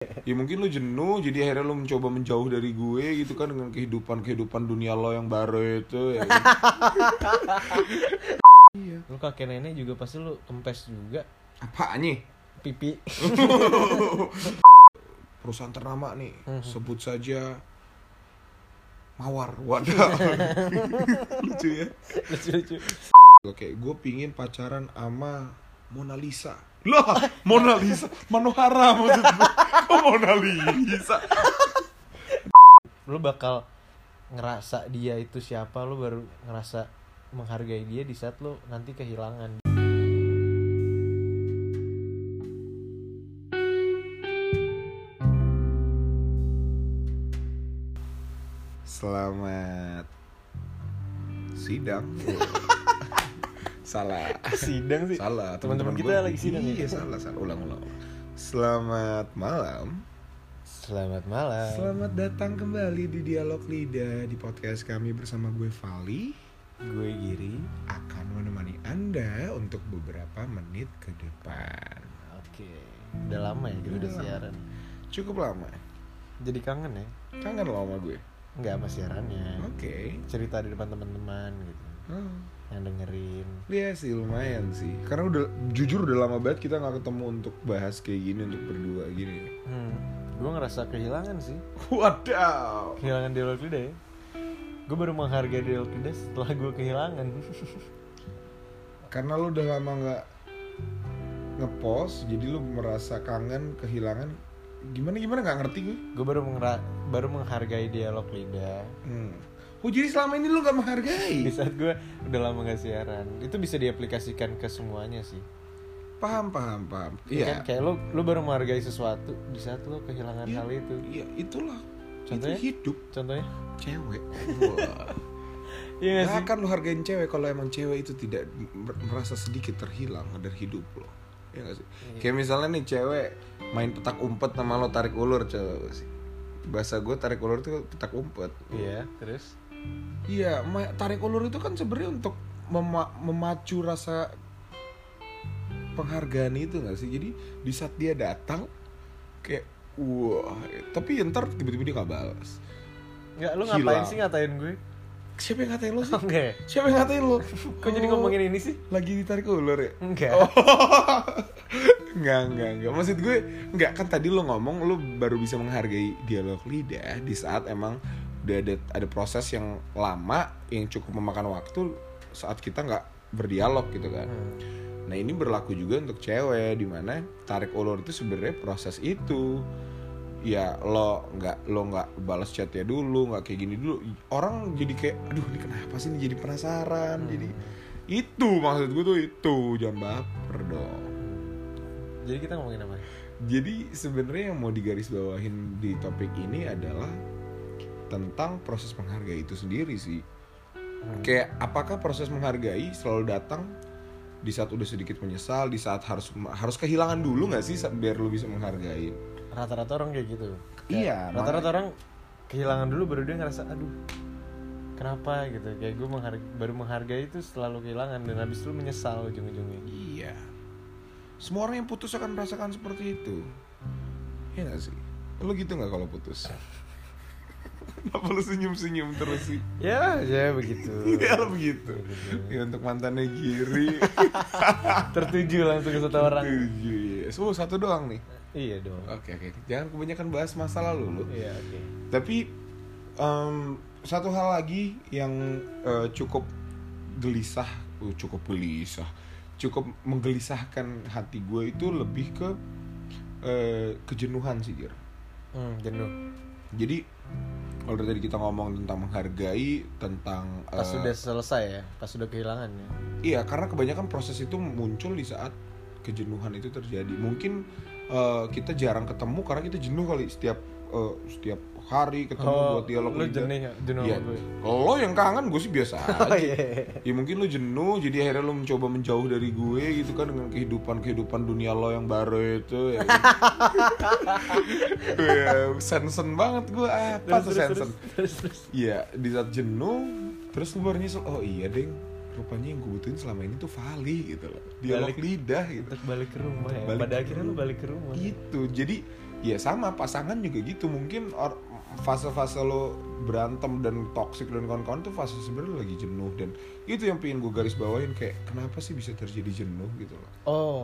ya mungkin lu jenuh jadi akhirnya lu mencoba menjauh dari gue gitu kan dengan kehidupan kehidupan dunia lo yang baru itu ya kan? Lu kakek nenek juga pasti lu kempes juga apanya pipi. perusahaan ternama nih Mhm. sebut saja mawar wadah lucu ya Lucu-lucu. oke gue pingin pacaran sama Mona Lisa. Lah Mona Lisa. Manohara maksud gue oh, Mona Lisa. Lu bakal ngerasa dia itu siapa, lu baru ngerasa menghargai dia di saat lu nanti kehilangan. selamat sidang salah Sidang sih. salah Teman-teman kita lagi sidang ya? iya salah salah ulang ulang selamat malam Selamat malam. Selamat datang kembali di Dialog Lidah di podcast kami bersama gue Vali Gue Giri. akan menemani Anda untuk beberapa menit ke depan. Oke. Udah lama ya kita Udah udah lama. siaran. Cukup lama. Jadi kangen ya? Kangen lo sama gue. Enggak sama siarannya. Oke. Cerita di depan teman-teman gitu. Oh. Yang dengerin. Iya sih lumayan sih. Karena udah jujur udah lama banget kita nggak ketemu untuk bahas kayak gini untuk berdua gini. Hmm. Gue ngerasa kehilangan sih. Wadaw. Kehilangan dialog lidah ya. Gue baru menghargai dialog lidah setelah gue kehilangan. Karena lu udah lama nggak ngepost, jadi lu merasa kangen, kehilangan. Gimana gimana nggak ngerti gue. gue baru mengera- baru menghargai dialog lidah Hmm. Oh jadi selama ini lu gak menghargai? di saat gue udah lama gak siaran itu bisa diaplikasikan ke semuanya sih Paham paham paham. Iya. Iya. kayak lo lo baru menghargai sesuatu di saat lo kehilangan Iya. hal itu Iya itulah. Contohnya? Itu hidup contohnya cewek. Wah. iya gak akan lu hargain cewek kalau emang cewek itu tidak mer- merasa sedikit terhilang dari hidup lo. Iya gak sih? Iya. Kayak misalnya nih cewek main petak umpet sama lo tarik ulur coba sih. Bahasa gue tarik ulur itu petak umpet. iya terus Iya, tarik ulur itu kan sebenarnya untuk mema- memacu rasa penghargaan itu gak sih? Jadi di saat dia datang kayak wah, tapi ntar tiba-tiba dia gak balas. nggak lo ngapain Hilang. sih ngatain gue Siapa yang ngatain lo sih? enggak ya? Siapa yang ngatain lo? kok jadi Oh, ngomongin ini sih lagi ditarik ulur ya? enggak Oh. enggak, enggak, enggak. Maksud gue, enggak kan tadi lo ngomong lo baru bisa menghargai dialog lidah di saat emang udah ada ada proses yang lama yang cukup memakan waktu saat kita nggak berdialog gitu kan. Hmm. Nah ini berlaku juga untuk cewek di mana tarik ulur itu sebenarnya proses itu. Ya lo nggak lo nggak balas chatnya dulu nggak kayak gini dulu. Orang jadi kayak aduh ini kenapa sih? Ini jadi penasaran. Jadi itu maksud gue tuh itu jangan baper dong. Jadi kita ngomongin apa? Jadi sebenarnya yang mau digarisbawahin di topik ini adalah tentang proses menghargai itu sendiri sih. Hmm. kayak apakah proses menghargai selalu datang di saat udah sedikit menyesal di saat harus harus kehilangan dulu nggak sih biar lu bisa menghargai? Rata-rata orang kayak gitu. Iya, Kayak rata-rata orang kehilangan dulu baru dia ngerasa aduh kenapa? gitu. Kayak gue menghargai, baru menghargai itu selalu kehilangan dan habis itu menyesal ujung-ujungnya. Iya. Semua orang yang putus akan merasakan seperti itu. Iya gak sih? Lu gitu nggak kalau putus Kenapa lu senyum-senyum terus sih? ya ya begitu. Ya begitu. Begitu. Ya untuk mantannya Giri. Tertuju langsung ke satu orang. Tujuh, yes. Oh satu doang nih? Iya dong. Oke oke. Jangan kebanyakan bahas masa lalu lu. Iya oke. Tapi em, Satu hal lagi yang eh, cukup gelisah uh, Cukup gelisah Cukup menggelisahkan hati gue itu lebih ke eh, Kejenuhan sih Gir. Hmm, jenuh. Jadi Kalau dari tadi kita ngomong tentang menghargai Tentang pas eh, sudah selesai ya pas sudah kehilangan ya Iya, karena kebanyakan proses itu muncul di saat kejenuhan itu terjadi. Mungkin eh, kita jarang ketemu karena kita jenuh kali setiap eh, setiap hari ketemu buat dialog Oh, lu lidah. jenuh jenuh Iya. sama gue Lo yang kangen gue sih biasa oh aja. iya Ya mungkin lu jenuh jadi akhirnya lu mencoba menjauh dari gue gitu kan dengan kehidupan-kehidupan dunia lo yang baru itu ya. ya sensen banget gue apa tuh sensen. terus terus Iya, di saat jenuh, terus lu baru nyesel, oh iya deng, rupanya yang gue butuhin selama ini tuh Vali gitu loh. Dialog Balik. lidah gitu. untuk balik ke rumah ya Balik pada akhirnya lu balik ke rumah Gitu, jadi ya sama pasangan juga gitu mungkin or- fase-fase lo berantem dan toxic dan kawan-kawan tuh fase sebenarnya lagi jenuh dan itu yang pengen gue garis bawain kayak kenapa sih bisa terjadi jenuh gitu loh Oh,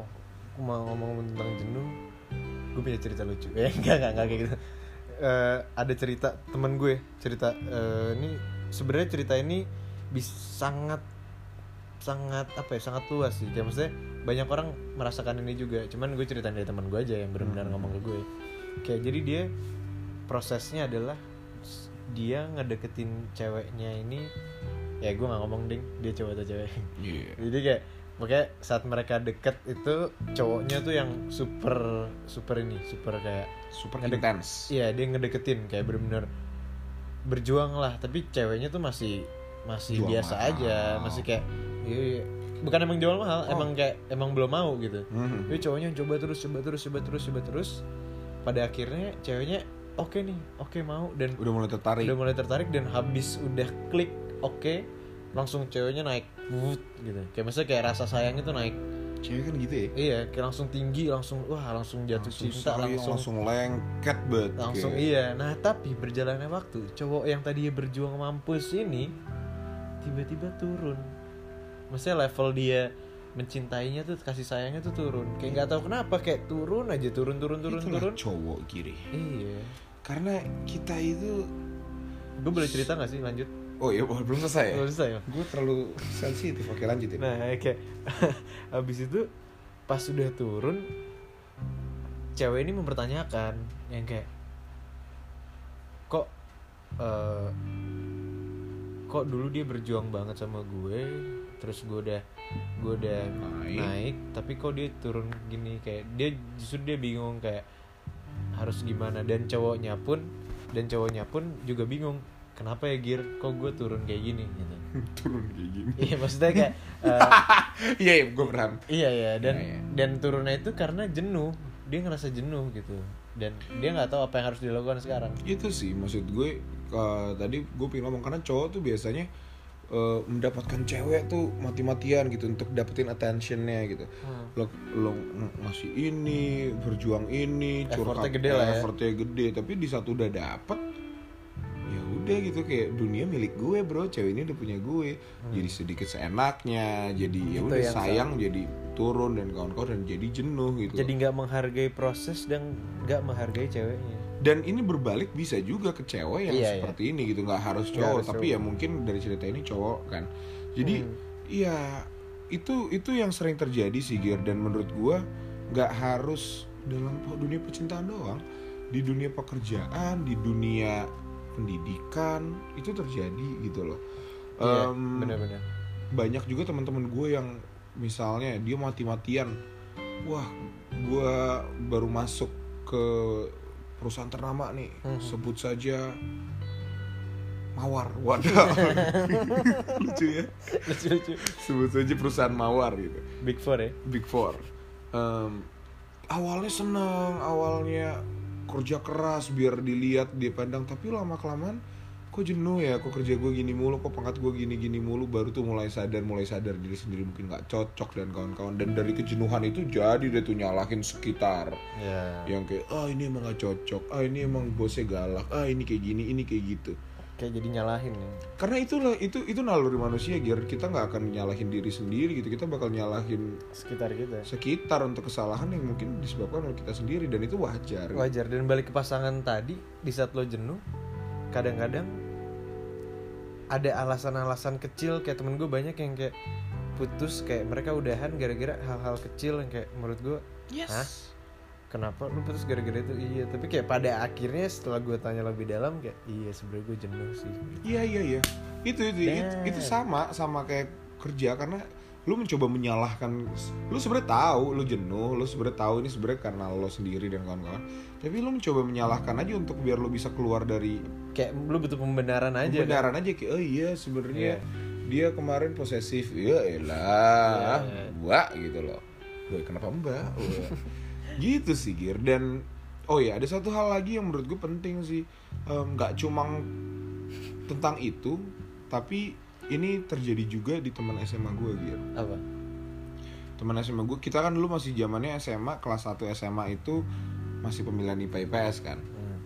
mau ngomong tentang jenuh. Gue punya cerita lucu. Eh, enggak, enggak, enggak kayak gitu. Eh, ada cerita temen gue, cerita eh, ini sebenarnya cerita ini bisa sangat sangat apa ya sangat luas sih kayak maksudnya banyak orang merasakan ini juga cuman gue ceritain dari teman gue aja yang benar-benar ngomong ke gue kayak jadi dia prosesnya adalah dia ngedeketin ceweknya ini ya gue nggak ngomong ding dia cowok atau cewek iya jadi kayak makanya saat mereka deket itu cowoknya tuh yang super super ini super kayak super intens iya dia ngedeketin kayak bener-bener berjuang lah tapi ceweknya tuh masih masih Jual biasa mahal. aja masih kayak iya, iya. bukan emang jual mahal Oh. emang kayak emang belum mau gitu Mhm. tapi cowoknya coba terus coba terus coba terus coba terus pada akhirnya ceweknya oke nih oke mau dan udah mulai tertarik. udah mulai tertarik dan habis udah klik oke langsung ceweknya naik Wut, gitu. Kayak maksudnya kayak rasa sayangnya tuh naik. Cewek kan gitu ya? Iya kayak langsung tinggi langsung wah langsung jatuh langsung cinta sayang, langsung langsung lengket bet langsung kayak. iya. Nah tapi berjalannya waktu cowok yang tadinya berjuang mampus ini tiba-tiba turun. Maksudnya level dia mencintainya tuh kasih sayangnya tuh turun. Kayak nggak tahu kenapa kayak turun aja turun turun turun Itulah turun. cowok kiri. Iya karena kita itu gue boleh cerita nggak sih lanjut oh iya belum selesai ya Belum selesai ya? gue terlalu sensitif oke lanjut ya Nah kayak habis itu pas sudah turun cewek ini mempertanyakan yang kayak kok eh, kok dulu dia berjuang banget sama gue terus gue udah gue udah Naik. naik. tapi kok dia turun gini kayak dia justru dia bingung kayak harus gimana. Dan cowoknya pun dan cowoknya pun juga bingung kenapa ya gear kok gue turun kayak gini? Gitu. Turun kayak gini. Iya maksudnya kayak eh, iya iya gue paham Iya ya dan Iya, iya. dan turunnya itu karena jenuh. Dia ngerasa jenuh gitu. Dan dia nggak tahu apa yang harus dilakukan sekarang. itu sih maksud gue eh, tadi gue pengen ngomong karena cowok tuh biasanya eh, mendapatkan cewek tuh mati-matian gitu untuk dapetin attentionnya gitu Hmm. lo lo ngasih ini berjuang ini Effortnya gede lah ya. effortnya gede tapi di satu udah dapet ya udah gitu kayak dunia milik gue bro cewek ini udah punya gue jadi sedikit seenaknya jadi ya Hmm. Itu udah yang sayang jadi turun dan kawan-kawan dan jadi jenuh gitu Jadi nggak menghargai proses dan nggak menghargai ceweknya. Dan ini berbalik bisa juga ke cewek yang Iya, seperti ini gitu nggak harus cowok harus tapi cowok. ya mungkin dari cerita ini cowok kan jadi Hmm. iya itu itu yang sering terjadi sih Gir dan menurut gua nggak harus dalam dunia percintaan doang di dunia pekerjaan di dunia pendidikan itu terjadi gitu loh Iya, Em, benar-benar. banyak juga teman-teman gue yang misalnya dia mati-matian wah gue baru masuk ke perusahaan ternama nih. Mhm. sebut saja mawar. Waduh. Lucu ya. Lucu-lucu. sebut saja perusahaan mawar gitu. Big Four ya. big four. Em, awalnya seneng awalnya kerja keras biar dilihat dipandang. Tapi lama kelamaan kok jenuh ya kok kerja gue gini mulu kok pangkat gue gini gini mulu baru tuh mulai sadar mulai sadar diri sendiri mungkin nggak cocok dan kawan-kawan. Dan dari kejenuhan itu jadi dia tuh nyalahin sekitar. Ya. yang kayak ah ini emang gak cocok. Ah ini emang bosnya galak. Ah ini kayak gini ini kayak gitu. Kayak jadi nyalahin ya. karena itulah itu itu naluri manusia Gir kita nggak akan nyalahin diri sendiri gitu. Kita bakal nyalahin Sekitar kita. sekitar untuk kesalahan yang mungkin disebabkan oleh kita sendiri. Dan itu wajar. Wajar. Dan balik ke pasangan tadi di saat lo jenuh kadang-kadang ada alasan-alasan kecil kayak temen gue banyak yang kayak putus kayak mereka udahan gara-gara hal-hal kecil yang kayak menurut gue Hah? kenapa lu putus gara-gara itu? Iya tapi kayak pada akhirnya setelah gue tanya lebih dalam kayak iya sebenarnya gue jenuh sih. Iya iya iya. Itu itu itu, itu sama sama kayak kerja karena lu mencoba menyalahkan lu sebenarnya tahu lu jenuh lu sebenarnya tahu ini sebenarnya karena lo sendiri dan kawan-kawan. Tapi lu mencoba menyalahkan aja untuk biar lu bisa keluar dari kayak lu butuh pembenaran aja kan? kebenaran aja kayak oh iya sebenarnya Iya. dia kemarin posesif. Ya elah Iya. mbak gitu loh. Wah, kenapa mbak? Gitu sih Gir. Dan oh ya ada satu hal lagi yang menurut gue penting sih. Nggak cuma tentang itu tapi ini terjadi juga di teman SMA gue Gir. Apa? Teman SMA gue kita kan dulu masih zamannya SMA kelas 1 SMA itu masih pemilihan IPA IPS kan? Hmm.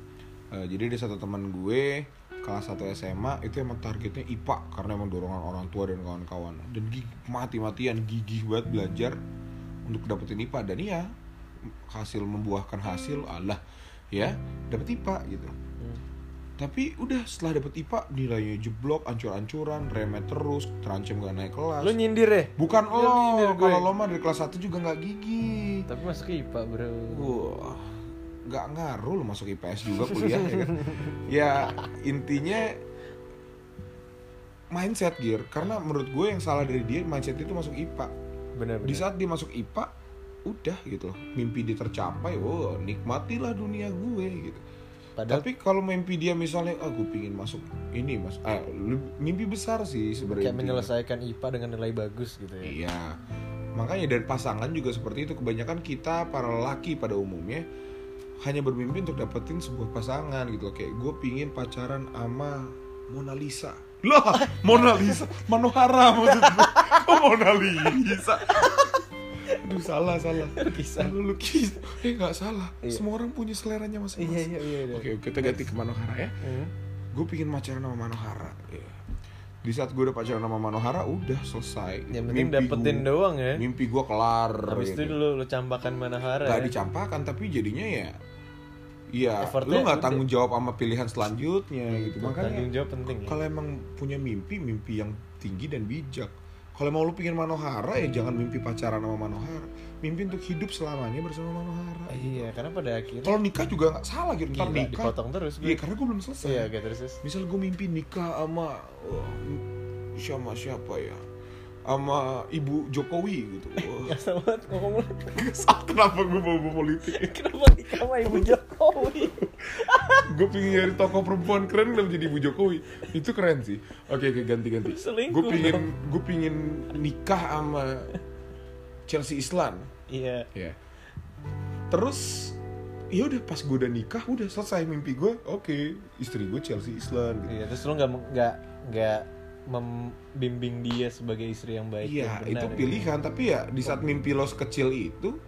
Eh, jadi ada satu teman gue kelas 1 SMA itu emang targetnya IPA karena emang dorongan orang tua dan kawan-kawan. Dan mati-matian gigih banget belajar untuk dapetin IPA dan iya hasil membuahkan hasil Allah ya dapet IPA gitu. Hmm. Tapi udah setelah dapet IPA nilainya jeblok ancur-ancuran remet terus terancam gak naik kelas Lu nyindir ya? bukan lo gue. kalau lo mah dari kelas 1 juga nggak gigih Tapi masuk ke IPA bro Wah, nggak ngaruh lo masuk IPS juga kuliah ya kan? Ya intinya mindset gear karena menurut gue yang salah dari dia mindset itu masuk IPA. Bener Di bener saat dia masuk IPA udah gitu loh mimpi dia tercapai wow nikmatilah dunia gue gitu Padahal tapi kalau mimpi dia misalnya ah gue pingin masuk ini mas ah, mimpi besar sih sebenarnya kayak menyelesaikan IPA dengan nilai bagus gitu ya Iya. Makanya dan pasangan juga seperti itu. Kebanyakan kita para laki pada umumnya hanya bermimpi untuk dapetin sebuah pasangan gitu loh. Kayak gue pingin pacaran sama Mona Lisa. Lah, Mona Lisa, Manohara maksud gue. Oh, Mona Lisa. Aduh salah salah. Lukisan. Lu lukis. Eh nggak salah. Iya. Semua orang punya seleranya masing-masing. Iya iya iya iya. Oke, kita ganti ke Manohara ya Hmm. gue pingin pacaran sama Manohara Iya. di saat gue udah pacaran sama Manohara udah selesai Yang penting Mimpi dapetin gua- doang ya mimpi gue kelar Habis itu gitu. lu, lu campakan Manahara gak ya? dicampakan tapi jadinya ya Iya, lu nggak tanggung jawab sama pilihan selanjutnya gitu. Tanggung Makanya jawab penting ya kalau emang punya mimpi, mimpi yang tinggi dan bijak. Kalau mau lu pingin Manohara ya jangan mimpi pacaran sama Manohara. Mimpi untuk hidup selamanya bersama Manohara. Iya karena pada akhirnya Kalau nikah juga nggak salah gitu. Ntar nikah. dipotong terus gue Iya, karena gue belum selesai. Iya gitu terus misal gue mimpi nikah sama oh, sama siapa ya sama ibu Jokowi gitu. Ya sama banget ngomong kenapa gue bawa politik Kenapa nikah sama ibu Jokowi? Gue pingin nyari tokoh perempuan keren kenapa jadi ibu Jokowi. Itu keren sih. Oke oke ganti ganti Selingkuh gue pingin gue pingin nikah sama Chelsea Islan. Iya. Ya terus ya udah pas gue udah nikah udah selesai mimpi gue oke istri gue Chelsea Islan gitu. Iya terus lu nggak nggak nggak membimbing dia sebagai istri yang baik Iya, itu ya. pilihan. Tapi ya di saat mimpi lo sekecil itu,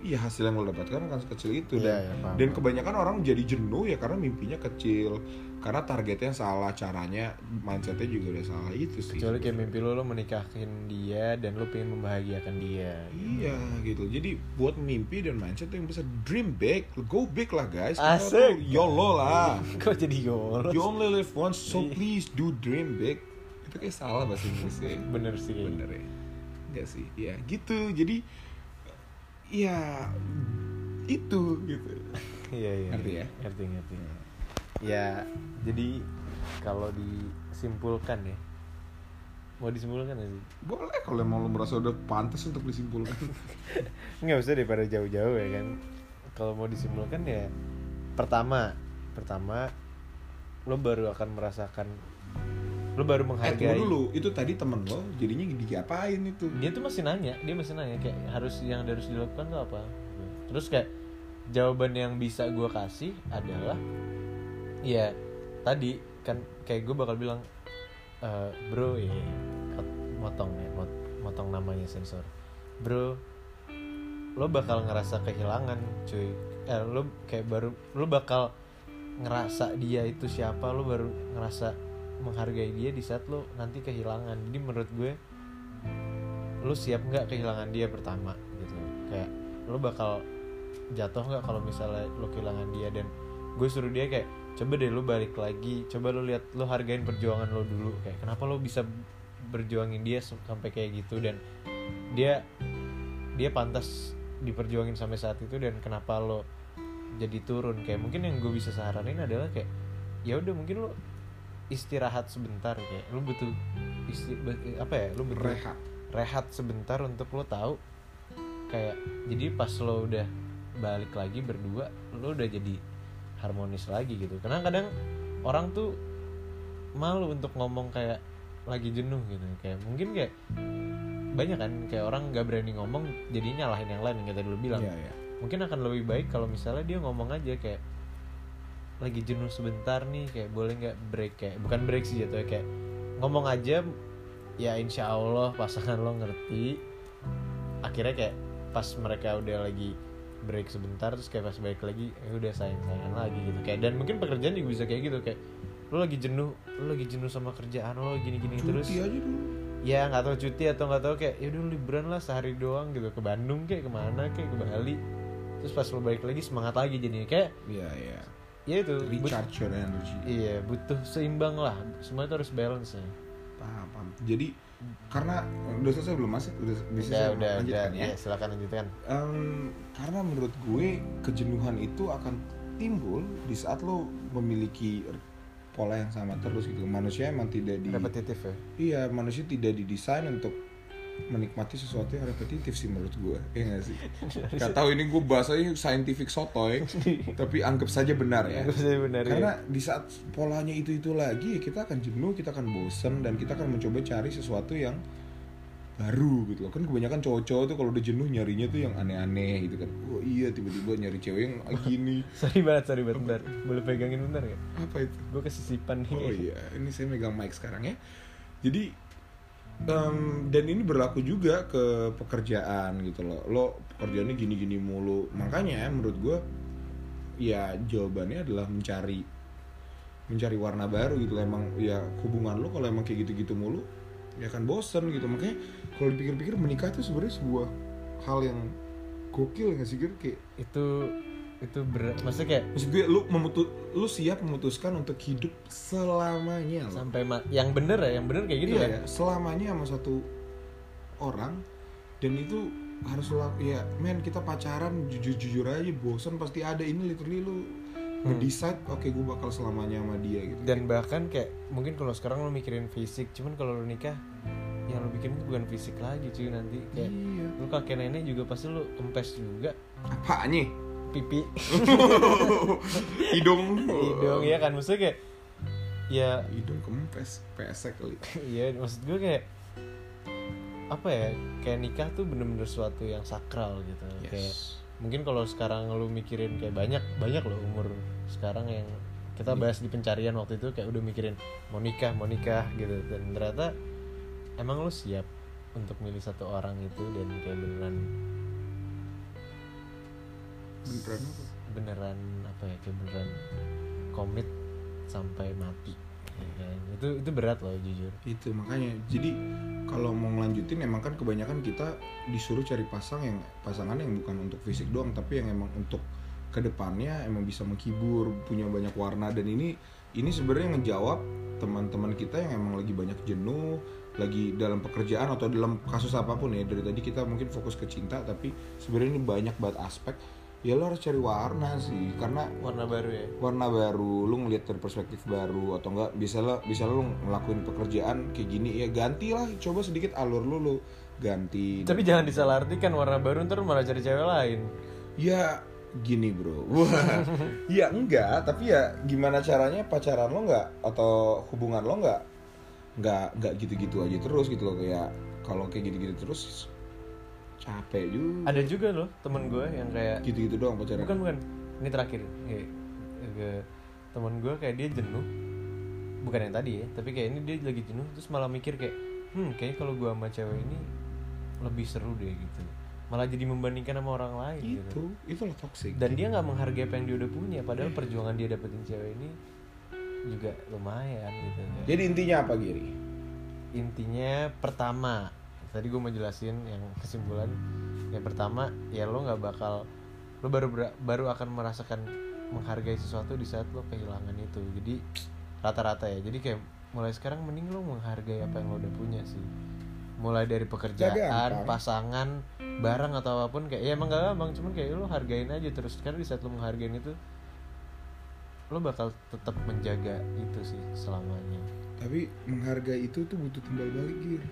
ya hasil yang lo dapatkan akan sekecil itu. Iya, Dan, paham, dan kebanyakan orang jadi jenuh ya karena mimpinya kecil. Karena targetnya salah, caranya, mindsetnya juga udah salah itu sih. Kecuali kayak mimpi lu lu menikahin dia dan lu pengen membahagiakan dia. Iya gitu. Jadi buat mimpi dan mindset yang bisa dream big, go big lah guys. Asik. YOLO lah. Kok jadi yolo? You only live once, so Iya. please do dream big. Itu kayak salah bahasa Inggrisnya. Bener sih. bener ya Enggak sih ya gitu jadi ya itu gitu Iya iya. Ngerti iya. ya? Ngerti ngerti. Ya jadi kalau disimpulkan ya. Mau disimpulkan gak sih? boleh kalau emang lo merasa udah pantas untuk disimpulkan Nggak usah daripada jauh-jauh ya kan. Kalau mau disimpulkan ya pertama, pertama lo baru akan merasakan lo baru eh menghargai. tunggu dulu itu tadi temen lo jadinya diapain itu Dia tuh masih nanya, dia masih nanya kayak harus yang harus dilakukan tuh apa. Terus kayak jawaban yang bisa gue kasih adalah ya tadi kan kayak gue bakal bilang "Eh, bro ya motong ya mot- motong namanya sensor bro lo bakal ngerasa kehilangan cuy eh, lo kayak baru lo bakal ngerasa dia itu siapa lo baru ngerasa menghargai dia di saat lo nanti kehilangan. Jadi menurut gue lo siap nggak kehilangan dia pertama gitu. Kayak lo bakal jatuh nggak kalau misalnya lo kehilangan dia? Dan gue suruh dia kayak coba deh lo balik lagi. Coba lo lihat lo hargain perjuangan lo dulu. Kayak kenapa lo bisa berjuangin dia sampai kayak gitu? Dan dia dia pantas diperjuangin sampai saat itu dan kenapa lo jadi turun? Kayak mungkin yang gue bisa saranin adalah kayak ya udah mungkin lo istirahat sebentar kayak lo butuh isti apa ya lo butuh rehat. rehat sebentar untuk lo tahu kayak jadi pas lo udah balik lagi berdua lo udah jadi harmonis lagi gitu. Karena kadang orang tuh malu untuk ngomong kayak lagi jenuh gitu. Kayak mungkin kayak banyak kan kayak orang nggak berani ngomong jadi nyalahin yang lain yang kita dulu bilang. Iya, iya. mungkin akan lebih baik kalau misalnya dia ngomong aja kayak lagi jenuh sebentar nih kayak boleh nggak break? Kayak bukan break sih jatuhnya kayak ngomong aja ya insya Allah pasangan lo ngerti. Akhirnya kayak pas mereka udah lagi break sebentar terus kayak pas balik lagi ya udah sayang sayangan lagi gitu. Kayak dan mungkin pekerjaan juga bisa kayak gitu kayak lo lagi jenuh lo lagi jenuh sama kerjaan lo gini gini terus. Cuti aja dulu. Ya nggak tahu cuti atau nggak tahu kayak ya udah liburan lah sehari doang gitu ke Bandung kayak ke mana kayak ke Bali. Terus pas lo balik lagi semangat lagi jadinya kayak iya iya ya itu but- recharge your energy. iya butuh seimbang lah. Semua itu harus balance ya. Paham paham. Jadi karena udah selesai belum masuk udah bisa udah udah udah lanjutkan ya. Ya silakan lanjutkan. Em, karena menurut gue kejenuhan itu akan timbul di saat lo memiliki pola yang sama terus gitu. Manusia emang tidak di repetitif ya? Iya manusia tidak didesain untuk menikmati sesuatu yang repetitif sih menurut gue ya nggak sih? Gak tahu ini gue bahasanya scientific sotoy tapi anggap saja benar ya. Anggap saja benar, ya. karena di saat polanya itu itu lagi ya kita akan jenuh kita akan bosen dan kita akan mencoba cari sesuatu yang baru gitu loh. Kan kebanyakan cowok-cowok tuh kalau udah jenuh nyarinya tuh yang aneh-aneh gitu kan. Oh iya tiba-tiba nyari cewek yang gini. Sorry banget sorry banget bentar. Boleh pegangin bentar gak apa itu? Gue kesisipan nih Oh iya, ini saya megang mic sekarang ya. Jadi em, dan ini berlaku juga ke pekerjaan gitu loh. Lo pekerjaannya gini-gini mulu. Makanya menurut gue ya jawabannya adalah mencari mencari warna baru gitu. Emang ya hubungan lo kalau emang kayak gitu-gitu mulu ya akan bosen gitu. Makanya kalau dipikir-pikir menikah itu sebenarnya sebuah hal yang gokil nggak sih Gir? kayak itu itu berat maksudnya kayak maksud gue lu memutus lu siap memutuskan untuk hidup selamanya loh. sampai ma- yang bener ya yang bener kayak gitu iya, ya ya, selamanya sama satu orang dan itu harus lo ya men kita pacaran jujur jujur aja bosan pasti ada ini literally lu ngedecide oke gue bakal selamanya sama dia gitu. Dan bahkan kayak mungkin kalau sekarang lo mikirin fisik cuman kalau lo nikah yang lo bikin bukan fisik lagi cuy nanti. Kayak iya. lo kakek nenek juga pasti lo kempes juga. Apanya pipi. Hidung. Hidung ya kan? Maksudnya kayak ya hidung kempes pesek kali. Iya, maksud gue kayak apa ya? Kayak nikah tuh bener-bener suatu yang sakral gitu. Kayak mungkin kalau sekarang lu mikirin kayak banyak banyak loh umur sekarang yang kita bahas di pencarian waktu itu kayak udah mikirin mau nikah mau nikah gitu. Dan ternyata emang lu siap untuk milih satu orang itu dan kayak beneran beneran apa? beneran apa ya? Kayak beneran komit sampai mati. Ya kan? itu itu berat loh jujur. Itu makanya. Jadi kalau mau ngelanjutin emang kan kebanyakan kita disuruh cari pasang yang pasangan yang bukan untuk fisik doang tapi yang emang untuk ke depannya emang bisa menghibur punya banyak warna. Dan ini ini sebenarnya ngejawab teman-teman kita yang emang lagi banyak jenuh lagi dalam pekerjaan atau dalam kasus apa pun ya. Dari tadi kita mungkin fokus ke cinta tapi sebenarnya ini banyak banget aspek ya lo harus cari warna sih karena warna baru ya? warna baru lu ngeliat dari perspektif baru atau enggak bisa lo bisa lo ngelakuin pekerjaan kayak gini ya ganti lah coba sedikit alur lu lu ganti. Tapi jangan disalahartikan warna baru ntar malah cari cewek lain. Ya gini bro. Wah. Ya enggak tapi ya gimana caranya pacaran lo enggak atau hubungan lo enggak enggak enggak gitu-gitu aja terus gitu loh kayak kalau kayak gitu-gitu terus capek juga. Ada juga loh temen gue yang kayak gitu-gitu doang pacaran. Bukan bukan. Ini terakhir. Kayak ke temen gue kayak dia jenuh. Bukan yang tadi ya tapi kayak ini dia lagi jenuh terus malah mikir kayak hmm kayaknya kalau gue sama cewek ini lebih seru deh gitu. Malah jadi membandingkan sama orang lain gitu. Itu itu lo toxic. Dan dia nggak menghargai apa yang dia udah punya padahal perjuangan dia dapetin cewek ini juga lumayan gitu kan. jadi intinya apa Giri? Intinya pertama tadi gue mau jelasin yang kesimpulan. Yang pertama ya lo nggak bakal lo baru baru akan merasakan menghargai sesuatu di saat lo kehilangan itu. Jadi rata-rata ya. Jadi kayak mulai sekarang mending lo menghargai apa yang lo udah punya sih. Mulai dari pekerjaan pasangan barang atau apa pun kayak ya emang gak gampang. Cuman kayak lo hargain aja terus. Karena di saat lo menghargain itu lo bakal tetap menjaga itu sih selamanya. Tapi menghargai itu tuh butuh timbal balik Gir.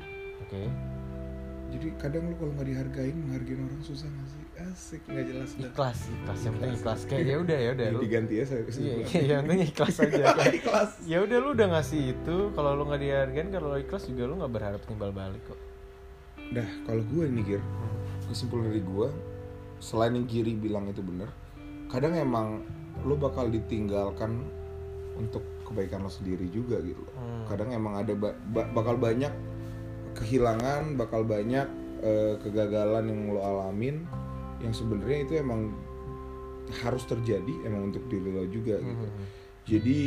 Oke jadi kadang lu kalau nggak dihargain menghargain orang susah gak sih? Asik nggak jelas dah. Ikhlas ikhlas. Yang penting ikhlas. Kayak ya udah ya udah. Lu diganti ya saya iya kesimpulan iya, yang penting ikhlas aja. Kayak ikhlas ya udah lu udah ngasih itu. Kalau lu nggak dihargain kalau lu ikhlas juga lu nggak berharap timbal balik kok. Dah kalau gue nih Gir kesimpulan dari gue selain yang Giri bilang itu bener kadang emang lo bakal ditinggalkan untuk kebaikan lo sendiri juga gitu loh. Hmm. kadang emang ada ba- ba- bakal banyak kehilangan bakal banyak eh, kegagalan yang lo alamin yang sebenarnya itu emang harus terjadi emang untuk diri lo juga gitu. Mhm. jadi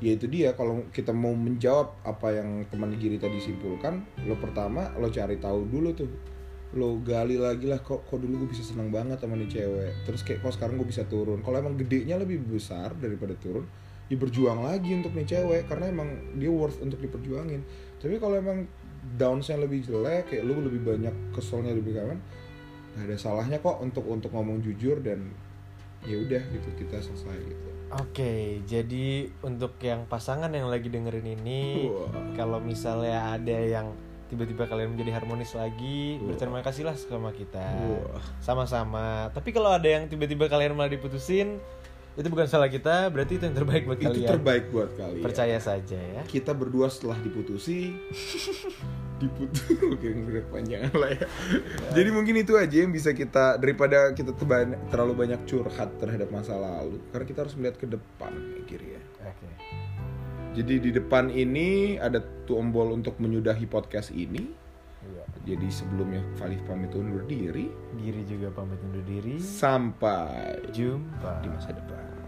ya itu dia kalau kita mau menjawab apa yang teman Giri tadi simpulkan lo pertama lo cari tahu dulu tuh. Lo gali lagi lah kok kok dulu gue bisa seneng banget sama nih cewek. Terus kayak kok sekarang gue bisa turun. Kalau emang gedenya lebih besar daripada turun ya berjuang lagi untuk nih cewek karena emang dia worth untuk diperjuangin. Tapi kalau emang downsnya lebih jelek kayak lu lebih banyak keselnya lebih kawan nggak ada salahnya kok untuk untuk ngomong jujur dan ya udah gitu kita selesai gitu Oke, jadi untuk yang pasangan yang lagi dengerin ini, Wah. kalau misalnya ada yang tiba-tiba kalian menjadi harmonis lagi, Wah. berterima kasihlah sama kita. Sama-sama. Tapi kalau ada yang tiba-tiba kalian malah diputusin, itu bukan salah kita, berarti itu yang terbaik buat itu kalian. terbaik buat kalian Percaya saja ya. kita berdua setelah diputusi diputus oke udah panjangan lah ya jadi mungkin itu aja yang bisa kita daripada kita terlalu banyak curhat terhadap masa lalu karena kita harus melihat ke depan ya kiri ya Oke. jadi di depan ini ada tombol untuk menyudahi podcast ini. Jadi sebelumnya Falif pamit undur diri Giri juga pamit undur diri. sampai Jumpa. di masa depan